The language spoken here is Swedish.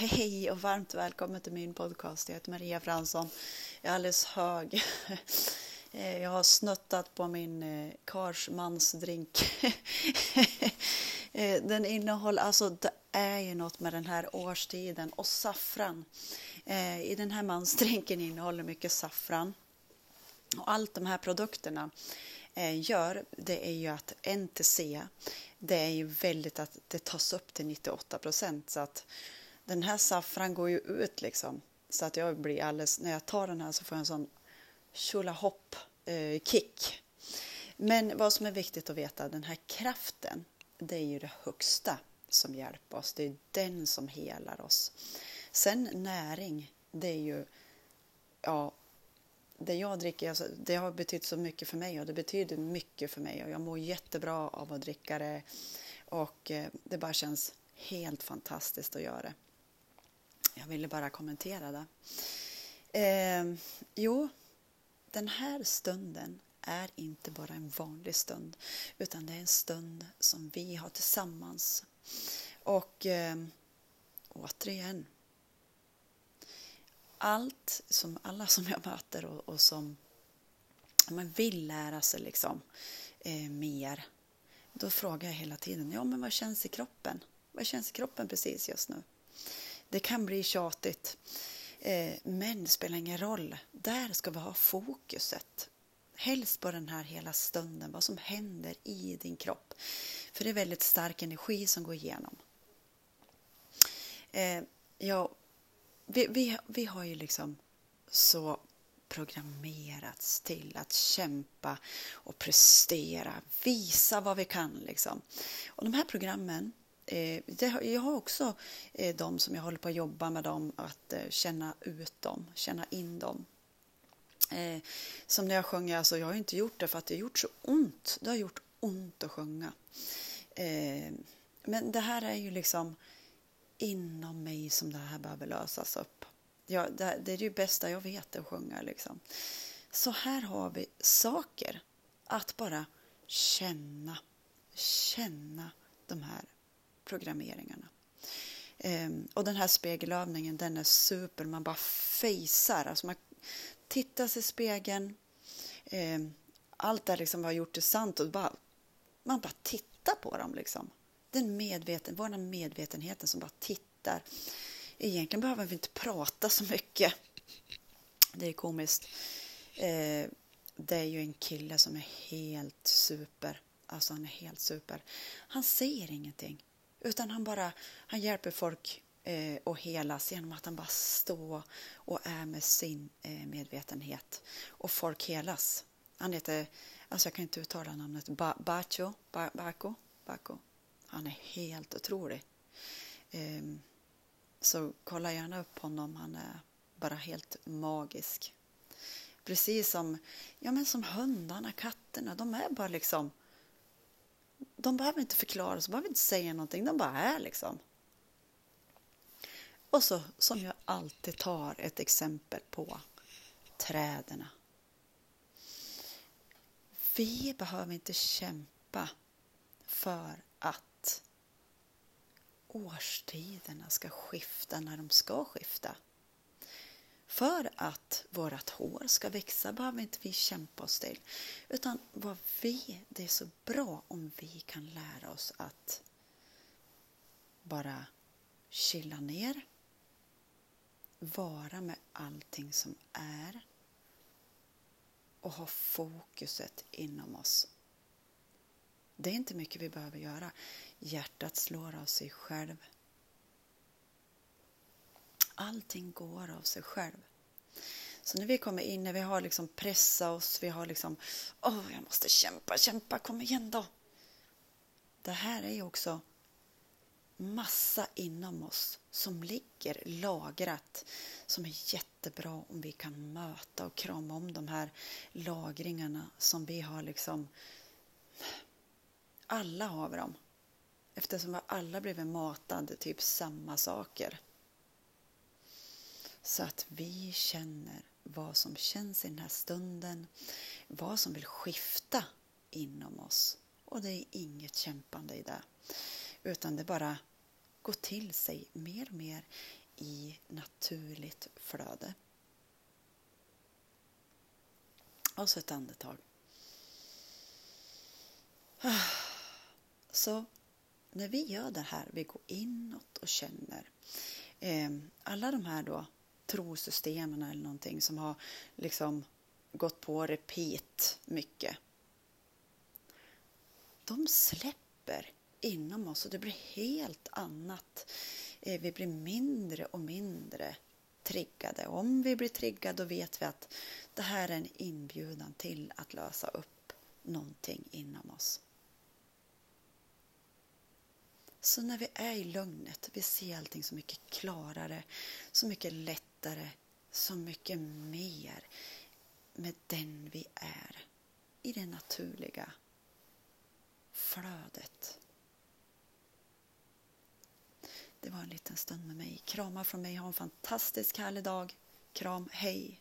Hej och varmt välkommen till min podcast. Jag heter Maria Fransson. Jag är alldeles hög. Eh, jag har snuttat på min eh, karsmansdrink. Eh, den innehåller, alltså det är ju något med den här årstiden och saffran. Eh, I den här mansdrinken innehåller mycket saffran. Och allt de här produkterna gör, det är ju att NTC, det är ju väldigt att det tas upp till 98 procent så att den här saffran går ju ut liksom. Så att jag blir alldeles, när jag tar den här så får jag en sån tjolahopp eh, kick. Men vad som är viktigt att veta, den här kraften, det är ju det högsta som hjälper oss. Det är den som helar oss. Sen näring, det är ju, ja, det jag dricker, alltså, det har betytt så mycket för mig och det betyder mycket för mig och jag mår jättebra av att dricka det och eh, det bara känns helt fantastiskt att göra det. Jag ville bara kommentera det. Eh, jo, den här stunden är inte bara en vanlig stund utan det är en stund som vi har tillsammans. Och eh, återigen, allt som alla som jag möter och, och som man vill lära sig liksom eh, mer, då frågar jag hela tiden, ja men vad känns i kroppen? Vad känns i kroppen precis just nu? Det kan bli tjatigt, eh, men det spelar ingen roll. Där ska vi ha fokuset. Helst på den här hela stunden, vad som händer i din kropp. För det är väldigt stark energi som går igenom. Eh, ja, vi, vi, vi har ju liksom så programmerats till att kämpa och prestera, visa vad vi kan. Liksom. Och de här programmen Eh, jag har också eh, de som jag håller på att jobba med dem, att eh, känna ut dem, känna in dem. Eh, som när jag sjunger, alltså jag har inte gjort det för att det har gjort så ont. Det har gjort ont att sjunga. Eh, men det här är ju liksom inom mig som det här behöver lösas upp. Ja, det, det är det bästa jag vet att sjunga liksom. Så här har vi saker att bara känna, känna de här programmeringarna. Ehm, och den här spegelövningen den är super, man bara fejsar. Alltså man tittar sig i spegeln, ehm, allt det liksom har gjort är sant och bara, man bara tittar på dem liksom. Den medveten, vår medvetenheten som bara tittar. Egentligen behöver vi inte prata så mycket. Det är komiskt. Ehm, det är ju en kille som är helt super. Alltså han är helt super. Han säger ingenting. Utan han bara han hjälper folk eh, att helas genom att han bara står och är med sin eh, medvetenhet. Och folk helas. Han heter, alltså jag kan inte uttala namnet, ba, Bacho, ba, Baco, Baco. Han är helt otrolig. Eh, så kolla gärna upp honom, han är bara helt magisk. Precis som, ja men som hundarna, katterna, de är bara liksom de behöver inte förklara, de behöver inte säga någonting, de bara är liksom. Och så som jag alltid tar ett exempel på träden. Vi behöver inte kämpa för att årstiderna ska skifta när de ska skifta. För att vårt hår ska växa behöver inte vi kämpa oss till. Utan vad vi, det är så bra om vi kan lära oss att bara chilla ner, vara med allting som är och ha fokuset inom oss. Det är inte mycket vi behöver göra. Hjärtat slår av sig själv allting går av sig själv. Så när vi kommer in, när vi har liksom pressat oss, vi har liksom, åh, jag måste kämpa, kämpa, kom igen då. Det här är ju också massa inom oss som ligger lagrat som är jättebra om vi kan möta och krama om de här lagringarna som vi har liksom alla har vi dem eftersom vi alla blivit matade typ samma saker så att vi känner vad som känns i den här stunden, vad som vill skifta inom oss. Och det är inget kämpande i det, utan det bara går till sig mer och mer i naturligt flöde. Och så ett andetag. Så när vi gör det här, vi går inåt och känner. Eh, alla de här då trosystemen eller någonting som har liksom gått på repeat mycket. De släpper inom oss och det blir helt annat. Eh, vi blir mindre och mindre triggade. Om vi blir triggade då vet vi att det här är en inbjudan till att lösa upp någonting inom oss. Så när vi är i lugnet, vi ser allting så mycket klarare, så mycket lättare, så mycket mer med den vi är i det naturliga flödet. Det var en liten stund med mig. Kramar från mig. Ha en fantastisk härlig dag. Kram, hej!